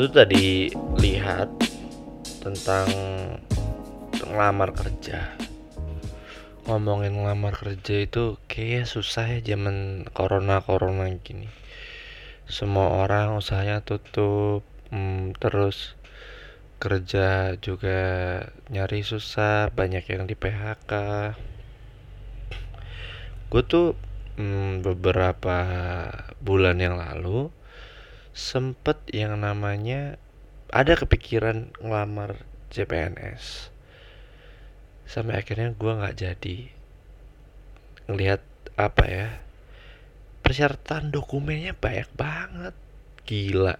tuh tadi lihat tentang ngelamar kerja. Ngomongin ngelamar kerja itu kayaknya susah ya zaman corona corona gini. Semua orang usahanya tutup hmm, terus kerja juga nyari susah banyak yang di PHK gue tuh hmm, beberapa bulan yang lalu sempet yang namanya ada kepikiran ngelamar CPNS sampai akhirnya gue nggak jadi ngelihat apa ya persyaratan dokumennya banyak banget. Gila.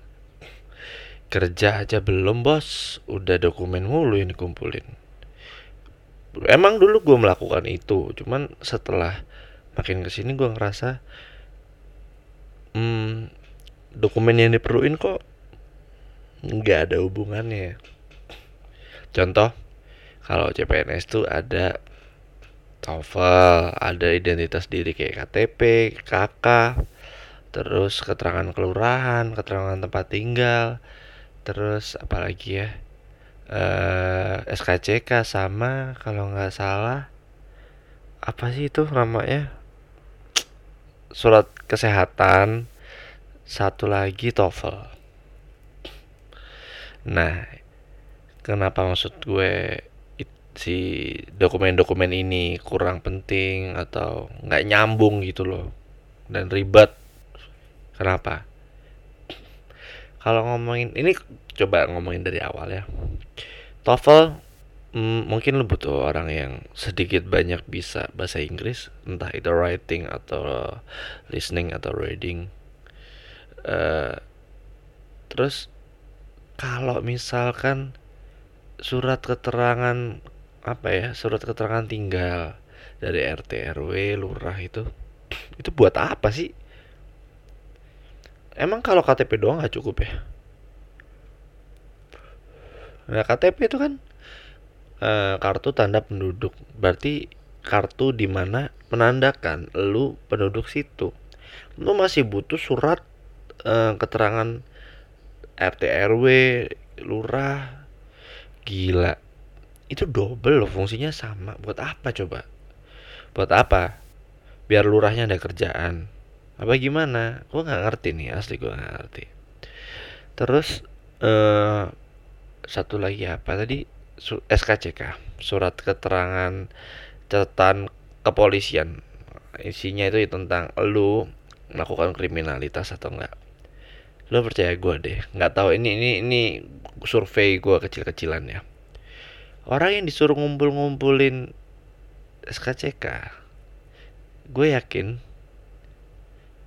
Kerja aja belum bos. Udah dokumen mulu yang dikumpulin. Emang dulu gue melakukan itu cuman setelah makin ke sini gue ngerasa hmm, dokumen yang diperluin kok nggak ada hubungannya contoh kalau CPNS tuh ada TOEFL, ada identitas diri kayak KTP, KK, terus keterangan kelurahan, keterangan tempat tinggal, terus apalagi ya eh, SKCK sama kalau nggak salah apa sih itu namanya? Surat kesehatan satu lagi TOEFL. Nah kenapa maksud gue si dokumen-dokumen ini kurang penting atau nggak nyambung gitu loh dan ribet? Kenapa? Kalau ngomongin ini coba ngomongin dari awal ya. TOEFL mm, mungkin lo butuh orang yang sedikit banyak bisa bahasa Inggris entah itu writing atau listening atau reading uh, terus kalau misalkan surat keterangan apa ya surat keterangan tinggal dari RT RW lurah itu itu buat apa sih? Emang kalau KTP doang nggak cukup ya? Nah KTP itu kan uh, kartu tanda penduduk. Berarti kartu di mana menandakan lu penduduk situ. Lu masih butuh surat uh, keterangan RT RW lurah. Gila. Itu double loh fungsinya sama. Buat apa coba? Buat apa? Biar lurahnya ada kerjaan. Apa gimana? Gue nggak ngerti nih asli gue nggak ngerti. Terus eh, satu lagi apa tadi? SKCK surat keterangan catatan kepolisian. Isinya itu tentang lu melakukan kriminalitas atau enggak lo percaya gue deh. Nggak tahu ini ini ini survei gue kecil-kecilan ya. Orang yang disuruh ngumpul-ngumpulin SKCK gue yakin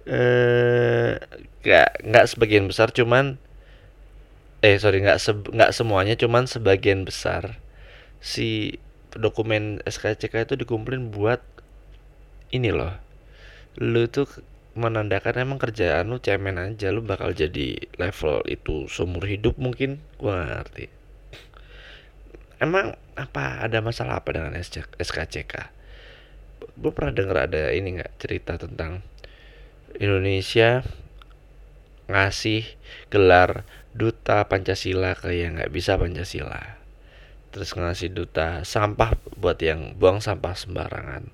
eh nggak nggak sebagian besar cuman eh sorry nggak se, nggak semuanya cuman sebagian besar si dokumen SKCK itu dikumpulin buat ini loh. Lu tuh menandakan emang kerjaan lu cemen aja lu bakal jadi level itu seumur hidup mungkin. Gua ngerti. Emang apa ada masalah apa dengan SKCK gue pernah denger ada ini nggak cerita tentang Indonesia ngasih gelar duta Pancasila ke yang nggak bisa Pancasila? Terus ngasih duta sampah buat yang buang sampah sembarangan.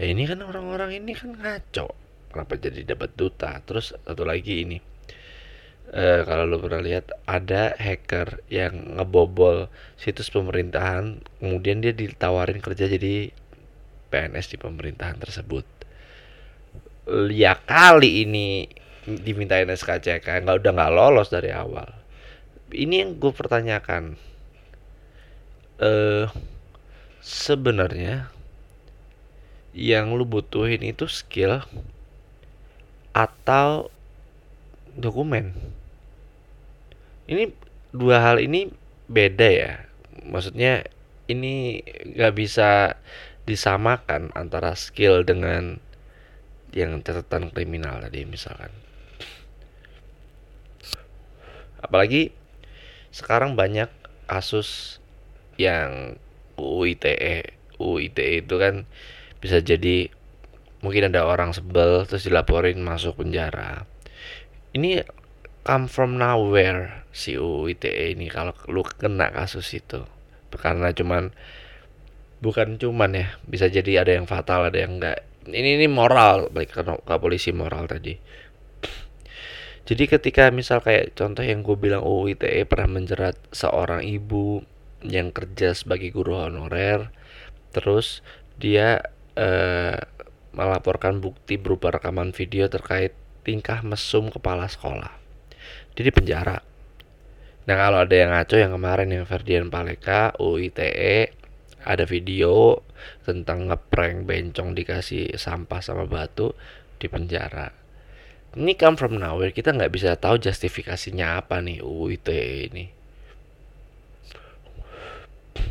Ya ini kan orang-orang ini kan ngaco kenapa jadi dapat duta? Terus satu lagi ini uh, kalau lo pernah lihat ada hacker yang ngebobol situs pemerintahan kemudian dia ditawarin kerja jadi PNS di pemerintahan tersebut. Ya kali ini dimintain SKCK nggak udah nggak lolos dari awal. Ini yang gue pertanyakan. Eh sebenarnya yang lu butuhin itu skill atau dokumen. Ini dua hal ini beda ya. Maksudnya ini nggak bisa disamakan antara skill dengan yang catatan kriminal tadi misalkan. Apalagi sekarang banyak kasus yang UITE UITE itu kan bisa jadi mungkin ada orang sebel terus dilaporin masuk penjara. Ini come from nowhere si UU ITE ini kalau lu kena kasus itu. Karena cuman bukan cuman ya bisa jadi ada yang fatal ada yang enggak. Ini ini moral baik ke, ke polisi moral tadi. Jadi ketika misal kayak contoh yang gue bilang UU ITE pernah menjerat seorang ibu yang kerja sebagai guru honorer terus dia eh, melaporkan bukti berupa rekaman video terkait tingkah mesum kepala sekolah. Dia di penjara. Nah kalau ada yang ngaco yang kemarin yang Ferdian Paleka UITE ada video tentang ngeprank bencong dikasih sampah sama batu di penjara. Ini come from nowhere kita nggak bisa tahu justifikasinya apa nih UITE ini.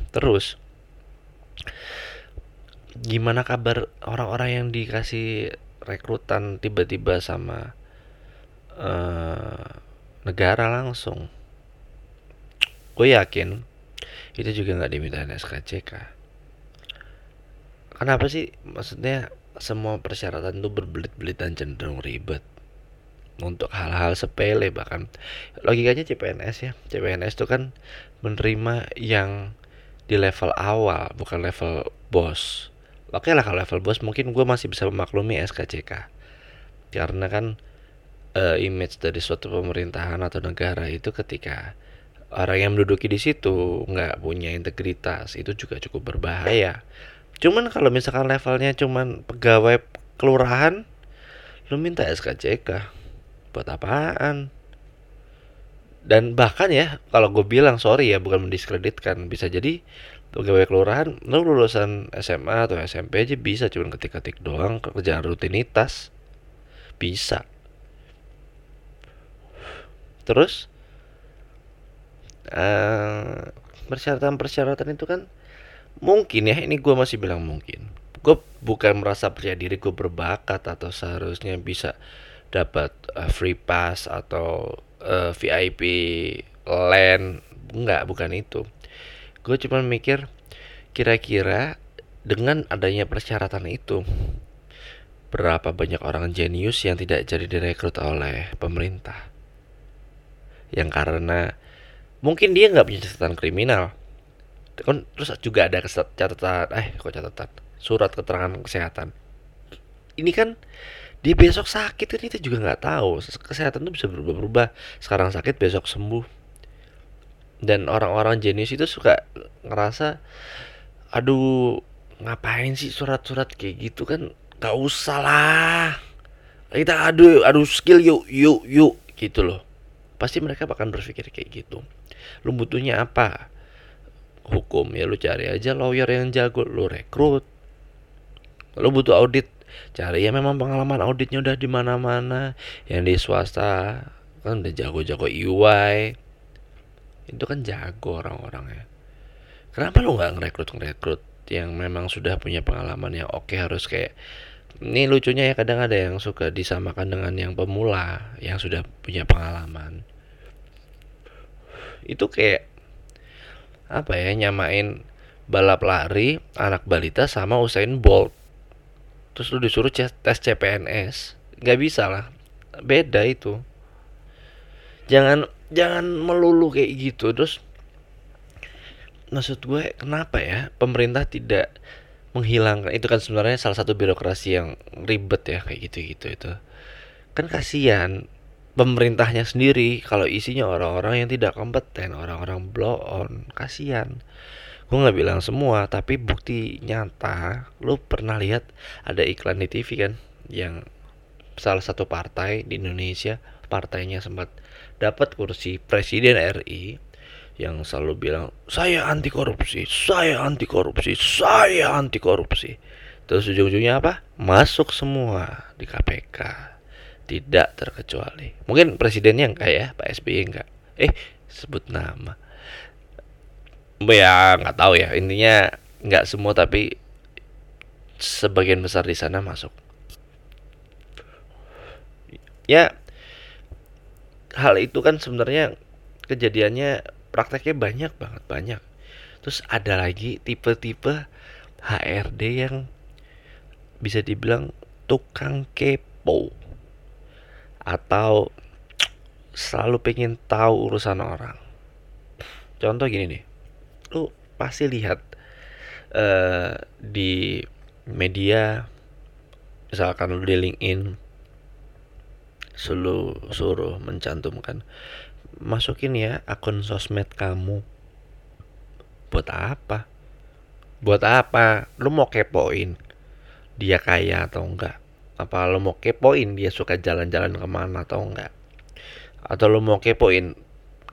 Terus gimana kabar orang-orang yang dikasih rekrutan tiba-tiba sama uh, negara langsung? Gue yakin itu juga nggak diminta SKCK kenapa sih? Maksudnya semua persyaratan itu berbelit-belit dan cenderung ribet untuk hal-hal sepele bahkan logikanya CPNS ya. CPNS itu kan menerima yang di level awal bukan level bos Oke lah kalau level bos mungkin gue masih bisa memaklumi SKCK karena kan uh, image dari suatu pemerintahan atau negara itu ketika orang yang menduduki di situ nggak punya integritas itu juga cukup berbahaya. Cuman kalau misalkan levelnya cuman pegawai kelurahan, lu minta SKCK buat apaan? Dan bahkan ya kalau gue bilang sorry ya bukan mendiskreditkan bisa jadi pegawai kelurahan lu lulusan SMA atau SMP aja bisa cuma ketik-ketik doang kerjaan rutinitas. Bisa. Terus uh, persyaratan-persyaratan itu kan mungkin ya ini gue masih bilang mungkin. Gue bukan merasa percaya diri gue berbakat atau seharusnya bisa dapat uh, free pass atau uh, eh, VIP land. Enggak bukan itu gue cuma mikir kira-kira dengan adanya persyaratan itu berapa banyak orang jenius yang tidak jadi direkrut oleh pemerintah? Yang karena mungkin dia nggak punya catatan kriminal. Kan terus juga ada catatan eh kok catatan? Surat keterangan kesehatan. Ini kan dia besok sakit kan kita juga nggak tahu. Kesehatan itu bisa berubah-ubah sekarang sakit besok sembuh dan orang-orang jenius itu suka ngerasa aduh ngapain sih surat-surat kayak gitu kan? Gak usah lah. Kita aduh aduh skill yuk yuk yuk. Gitu loh. Pasti mereka akan berpikir kayak gitu. Lu butuhnya apa? Hukum ya lu cari aja lawyer yang jago lu rekrut. Lu butuh audit. Cari ya memang pengalaman auditnya udah di mana-mana. Yang di swasta kan udah jago-jago EY itu kan jago orang-orangnya kenapa lu nggak ngerekrut ngerekrut yang memang sudah punya pengalaman yang oke harus kayak ini lucunya ya kadang ada yang suka disamakan dengan yang pemula yang sudah punya pengalaman. Itu kayak apa ya nyamain balap lari anak balita sama Usain Bolt. Terus lu disuruh tes CPNS nggak bisa lah. Beda itu. Jangan jangan melulu kayak gitu. Terus maksud gue kenapa ya pemerintah tidak menghilangkan itu kan sebenarnya salah satu birokrasi yang ribet ya kayak gitu-gitu itu. Kan kasihan pemerintahnya sendiri kalau isinya orang-orang yang tidak kompeten orang-orang blow on kasihan. Gue nggak bilang semua tapi bukti nyata lu pernah lihat ada iklan di TV kan yang salah satu partai di Indonesia partainya sempat dapat kursi presiden RI yang selalu bilang saya anti korupsi, saya anti korupsi, saya anti korupsi. Terus ujung-ujungnya apa? Masuk semua di KPK. Tidak terkecuali. Mungkin presidennya enggak ya, Pak SBY enggak. Eh, sebut nama. Ya nggak tahu ya. Intinya nggak semua tapi sebagian besar di sana masuk. Ya, hal itu kan sebenarnya kejadiannya prakteknya banyak banget banyak. Terus ada lagi tipe-tipe HRD yang bisa dibilang tukang kepo. Atau selalu pengen tahu urusan orang. Contoh gini nih lu pasti lihat uh, di media misalkan lu di LinkedIn suruh suruh mencantumkan masukin ya akun sosmed kamu. Buat apa? Buat apa? Lu mau kepoin? Dia kaya atau enggak? Apa lo mau kepoin dia suka jalan-jalan ke mana atau enggak? Atau lo mau kepoin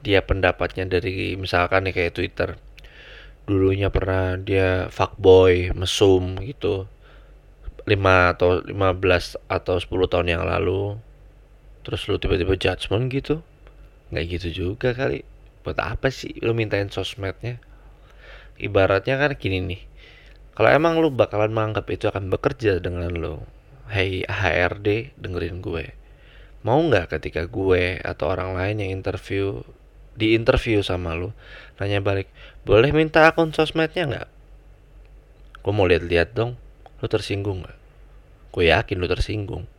dia pendapatnya dari misalkan nih kayak Twitter dulunya pernah dia fuckboy mesum gitu 5 atau 15 atau 10 tahun yang lalu terus lu tiba-tiba judgement gitu? Nggak gitu juga kali. Buat apa sih lu mintain sosmednya? Ibaratnya kan gini nih. Kalau emang lu bakalan menganggap itu akan bekerja dengan lo hey HRD dengerin gue. Mau nggak ketika gue atau orang lain yang interview di interview sama lu nanya balik boleh minta akun sosmednya nggak? Gue mau lihat-lihat dong. Lu tersinggung nggak? Gue yakin lu tersinggung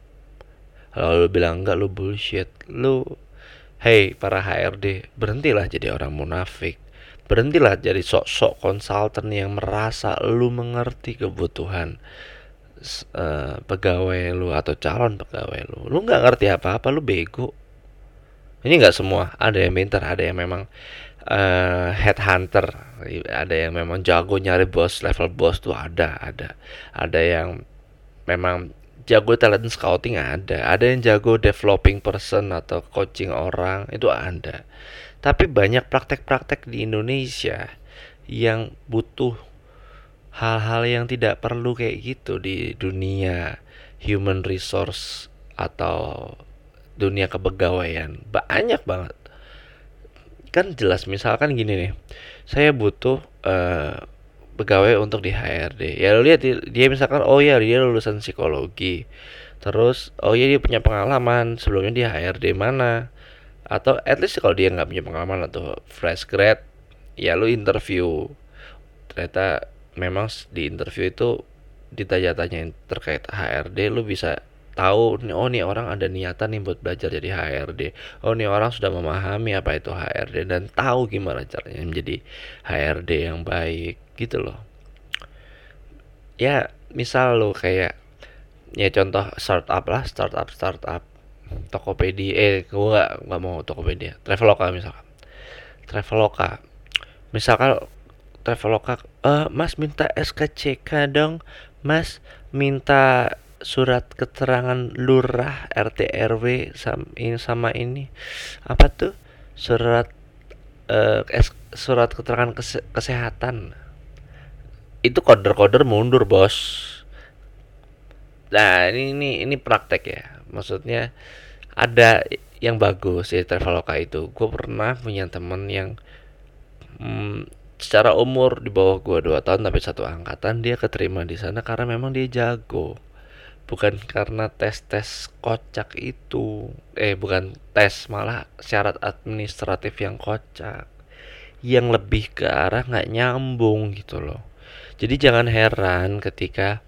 kalau lu bilang enggak lu bullshit. Lu hey para HRD berhentilah jadi orang munafik. Berhentilah jadi sok-sok konsultan yang merasa lu mengerti kebutuhan uh, pegawai lu atau calon pegawai lu. Lu nggak ngerti apa-apa lu bego. Ini nggak semua. Ada yang pintar ada yang memang uh, headhunter. Ada yang memang jago nyari bos level bos tuh ada ada. Ada yang memang jago talent scouting ada ada yang jago developing person atau coaching orang itu ada. Tapi banyak praktek-praktek di Indonesia yang butuh hal-hal yang tidak perlu kayak gitu di dunia human resource atau dunia kepegawaian banyak banget. Kan jelas misalkan gini nih saya butuh uh, pegawai untuk di HRD ya lo lihat dia misalkan oh ya dia lulusan psikologi. Terus oh ya dia punya pengalaman sebelumnya di HRD mana? Atau at least kalau dia nggak punya pengalaman atau fresh grad ya lu interview. Ternyata memang di interview itu ditanya-tanya terkait HRD lu bisa tahu nih oh nih orang ada niatan nih buat belajar jadi HRD oh nih orang sudah memahami apa itu HRD dan tahu gimana caranya menjadi HRD yang baik gitu loh. Ya misal lo kayak ya contoh startup lah startup startup Tokopedia eh gue gak, gak mau Tokopedia Traveloka misalkan. Traveloka. Misalkan Traveloka uh, Mas minta SKCK dong. Mas minta surat keterangan lurah RT RW ini, sama ini. Apa tuh? Surat uh, surat keterangan kese kesehatan. Itu koder-koder mundur bos. Nah ini ini ini praktek ya. Maksudnya ada yang bagus ya Traveloka itu. Gue pernah punya temen yang hmm, secara umur di bawah gua dua tahun tapi satu angkatan dia keterima di sana karena memang dia jago bukan karena tes-tes kocak itu eh bukan tes malah syarat administratif yang kocak yang lebih ke arah nggak nyambung gitu loh jadi jangan heran ketika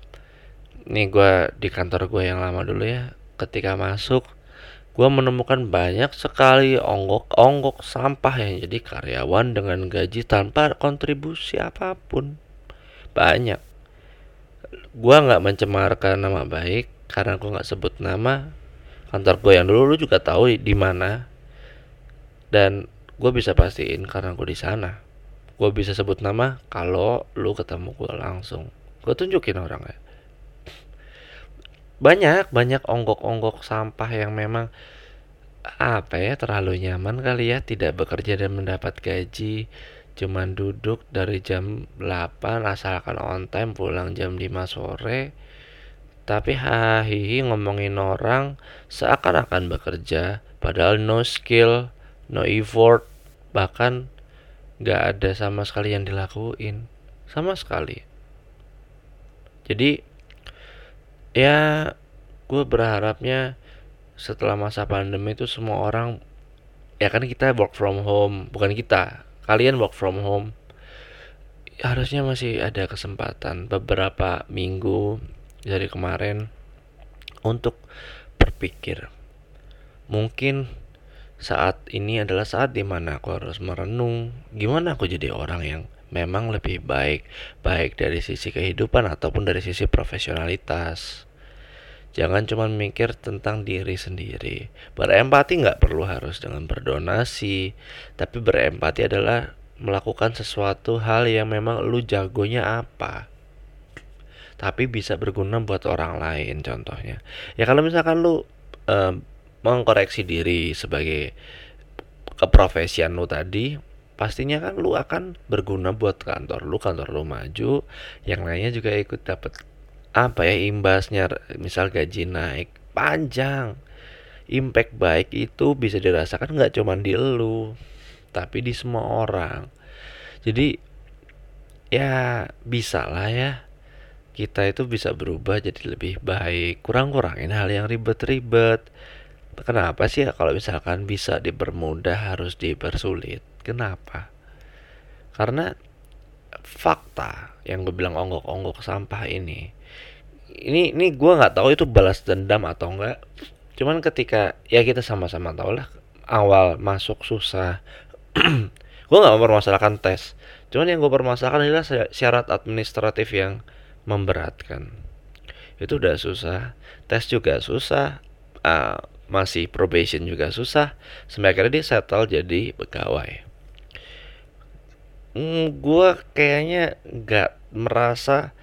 nih gua di kantor gue yang lama dulu ya ketika masuk gue menemukan banyak sekali onggok-onggok sampah yang jadi karyawan dengan gaji tanpa kontribusi apa pun. Banyak. Gue nggak mencemarkan nama baik karena gue nggak sebut nama. Kantor gue yang dulu lu juga tahu di mana. Dan gue bisa pastiin karena gue di sana. Gue bisa sebut nama kalau lu ketemu gue langsung. Gue tunjukin orangnya banyak banyak onggok-onggok sampah yang memang apa ya terlalu nyaman kali ya tidak bekerja dan mendapat gaji cuman duduk dari jam 8 asalkan on time pulang jam 5 sore. Tapi hahihi ngomongin orang seakan-akan bekerja padahal no skill no effort bahkan gak ada sama sekali yang dilakuin sama sekali. Jadi ya gue berharapnya setelah masa pandemi itu semua orang ya kan kita work from home bukan kita kalian work from home. Harusnya masih ada kesempatan beberapa minggu dari kemarin untuk berpikir. Mungkin saat ini adalah saat di mana aku harus merenung gimana aku jadi orang yang memang lebih baik baik dari sisi kehidupan ataupun dari sisi profesionalitas jangan cuma mikir tentang diri sendiri. Berempati nggak perlu harus dengan berdonasi. Tapi berempati adalah melakukan sesuatu hal yang memang lu jagonya apa. Tapi bisa berguna buat orang lain contohnya. Ya kalau misalkan lu um, mengkoreksi diri sebagai keprofesian lu tadi pastinya kan lu akan berguna buat kantor lu. Kantor lu maju yang lainnya juga ikut dapat apa ya imbasnya misal gaji naik panjang impact baik itu bisa dirasakan nggak cuma di lu tapi di semua orang. Jadi ya bisa lah ya kita itu bisa berubah jadi lebih baik. Kurang-kurangin hal yang ribet-ribet. Kenapa sih kalau misalkan bisa dipermudah harus dipersulit? Kenapa? Karena fakta yang gue bilang onggok-onggok sampah ini ini ini gue nggak tahu itu balas dendam atau enggak cuman ketika ya kita sama-sama tahu lah awal masuk susah. Gue nggak mempermasalahkan tes. Cuman yang gue permasalahkan adalah syarat administratif yang memberatkan. Itu udah susah. Tes juga susah. Uh, masih probation juga susah. Sampai akhirnya dia settle jadi pegawai. Hmm, gue kayaknya nggak merasa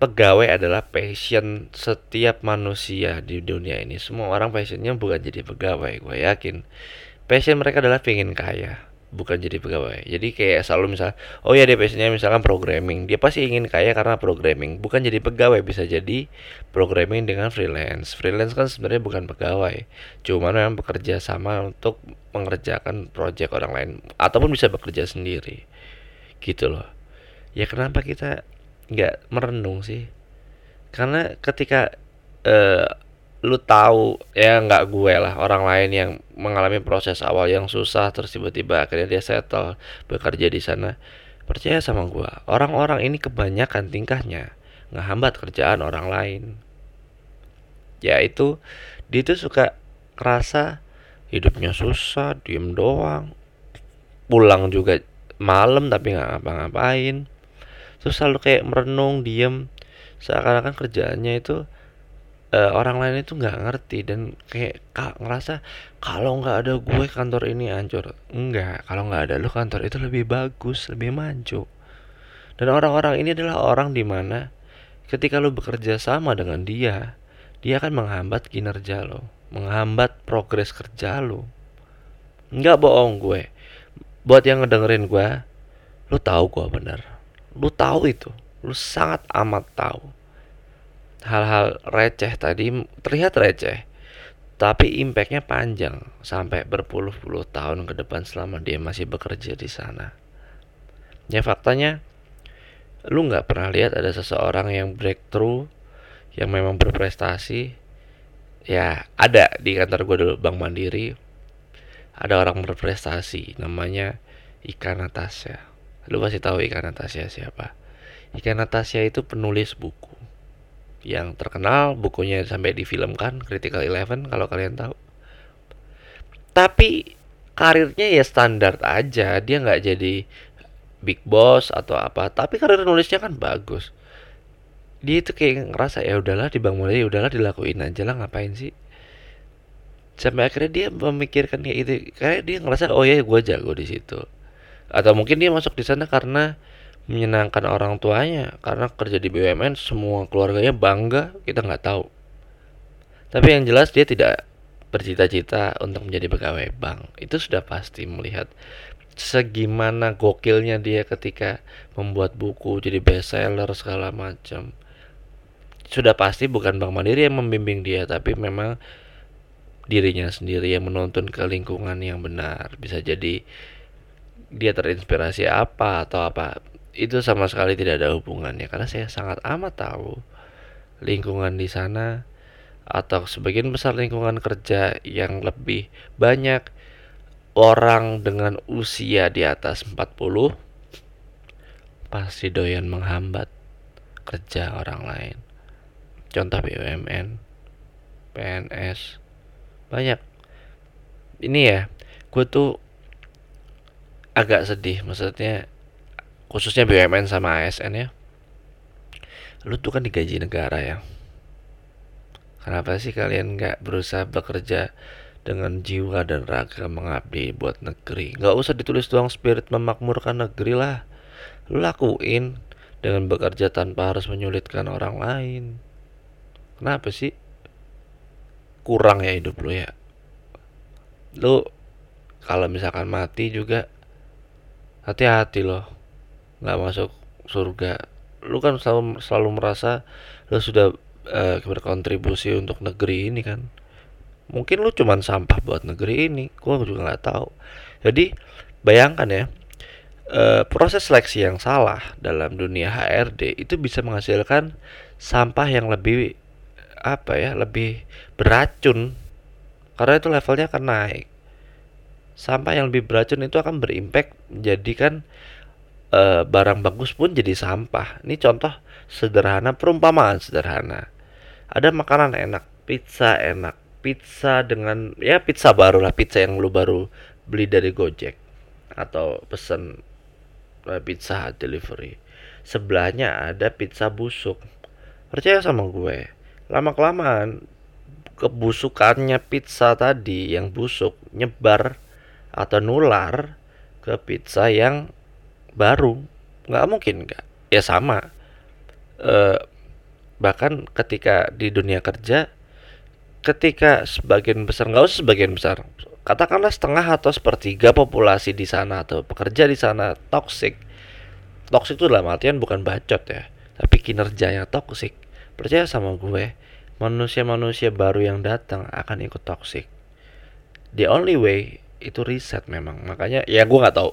pegawai adalah passion setiap manusia di dunia ini. Semua orang passionnya bukan jadi pegawai gue yakin. Passion mereka adalah pengen kaya bukan jadi pegawai. Jadi kayak selalu misal oh ya dia passionnya misalkan programming. Dia pasti ingin kaya karena programming. Bukan jadi pegawai bisa jadi programming dengan freelance. Freelance kan sebenarnya bukan pegawai. Cuman memang bekerja sama untuk mengerjakan project orang lain. Ataupun bisa bekerja sendiri. Gitu loh. Ya kenapa kita nggak merenung sih. Karena ketika uh, lu tahu ya nggak gue lah orang lain yang mengalami proses awal yang susah terus tiba-tiba akhirnya dia settle bekerja di sana percaya sama gue orang-orang ini kebanyakan tingkahnya ngehambat kerjaan orang lain. Ya itu dia tuh suka kerasa hidupnya susah diem doang pulang juga malam tapi nggak ngapa-ngapain terus selalu kayak merenung diem. Seakan-akan kerjaannya itu uh, orang lain itu nggak ngerti dan kayak kak ngerasa kalau nggak ada gue kantor ini hancur. Enggak kalau nggak ada lu kantor itu lebih bagus lebih maju. Dan orang-orang ini adalah orang di mana ketika lu bekerja sama dengan dia dia akan menghambat kinerja lo menghambat progres kerja lo nggak bohong gue. Buat yang ngedengerin gue lu tahu gue bener lu tahu itu. Lu sangat amat tahu. Hal-hal receh tadi terlihat receh tapi impactnya panjang sampai berpuluh-puluh tahun ke depan selama dia masih bekerja di sana. Ya faktanya lu nggak pernah lihat ada seseorang yang breakthrough yang memang berprestasi. Ya ada di kantor gue dulu Bank Mandiri. Ada orang berprestasi namanya Ika Natasha lu pasti tahu Ika Natasha siapa. Ika Natasha itu penulis buku. Yang terkenal bukunya sampai difilmkan Critical Eleven kalau kalian tahu. Tapi karirnya ya standar aja. Dia nggak jadi big boss atau apa. Tapi karir nulisnya kan bagus. Dia itu kayak ngerasa ya udahlah di Bang Mulai ya udahlah dilakuin aja lah ngapain sih? Sampai akhirnya dia memikirkan kayak itu kayak dia ngerasa oh ya gue jago di situ atau mungkin dia masuk di sana karena menyenangkan orang tuanya karena kerja di BUMN semua keluarganya bangga kita nggak tahu. Tapi yang jelas dia tidak bercita-cita untuk menjadi pegawai bank. Itu sudah pasti melihat segimana gokilnya dia ketika membuat buku jadi bestseller segala macam. Sudah pasti bukan Bank Mandiri yang membimbing dia tapi memang dirinya sendiri yang menuntun ke lingkungan yang benar. Bisa jadi dia terinspirasi apa atau apa itu sama sekali tidak ada hubungannya karena saya sangat amat tahu lingkungan di sana atau sebagian besar lingkungan kerja yang lebih banyak orang dengan usia di atas 40 pasti doyan menghambat kerja orang lain. Contoh BUMN, PNS, banyak ini ya gue tuh agak sedih maksudnya khususnya BUMN sama ASN ya. Lu tuh kan digaji negara ya. Kenapa sih kalian nggak berusaha bekerja dengan jiwa dan raga mengabdi buat negeri? Nggak usah ditulis doang spirit memakmurkan negeri lah. Lu lakuin dengan bekerja tanpa harus menyulitkan orang lain. Kenapa sih kurang ya hidup lu ya? Lu kalau misalkan mati juga hati-hati loh. Nggak masuk surga. Lu kan selalu selalu merasa lu sudah uh, berkontribusi untuk negeri ini kan. Mungkin lu cuman sampah buat negeri ini. Gua juga nggak tahu. Jadi bayangkan ya uh, proses seleksi yang salah dalam dunia HRD itu bisa menghasilkan sampah yang lebih apa ya lebih beracun. Karena itu levelnya akan naik sampah yang lebih beracun itu akan berimpact menjadikan uh, barang bagus pun jadi sampah. Ini contoh sederhana, perumpamaan sederhana. Ada makanan enak, pizza enak, pizza dengan ya pizza baru lah, pizza yang lu baru beli dari Gojek atau pesen uh, pizza delivery. Sebelahnya ada pizza busuk. Percaya sama gue, lama kelamaan kebusukannya pizza tadi yang busuk nyebar atau nular ke pizza yang baru. Nggak mungkin nggak. Ya sama. E, bahkan ketika di dunia kerja ketika sebagian besar nggak usah sebagian besar katakanlah setengah atau sepertiga populasi di sana atau pekerja di sana toxic. Toxic itu dalam artian bukan bacot ya tapi kinerjanya toxic. Percaya sama gue manusia-manusia baru yang datang akan ikut toxic. The only way itu riset memang. Makanya ya gue nggak tahu.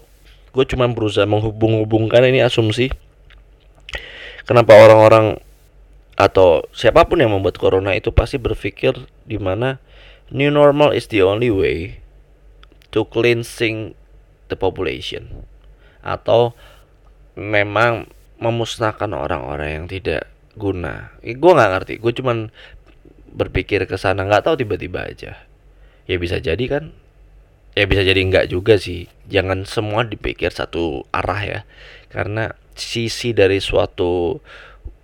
Gue cuma berusaha menghubung-hubungkan ini asumsi. Kenapa orang-orang atau siapa pun yang membuat corona itu pasti berpikir di mana new normal is the only way to cleansing the population. Atau memang memusnahkan orang-orang yang tidak guna. Eh, gue nggak ngerti, gue cuman berpikir ke sana. Nggak tahu tiba-tiba aja. Ya bisa jadi kan ya bisa jadi enggak juga sih. Jangan semua dipikir satu arah ya. Karena sisi dari suatu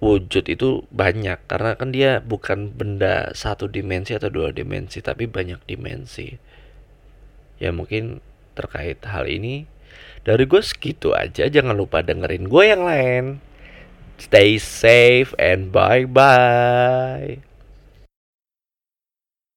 wujud itu banyak. Karena kan dia bukan benda satu dimensi atau dua dimensi tapi banyak dimensi. Ya mungkin terkait hal ini dari gue segitu aja. Jangan lupa dengerin gue yang lain. Stay safe and bye bye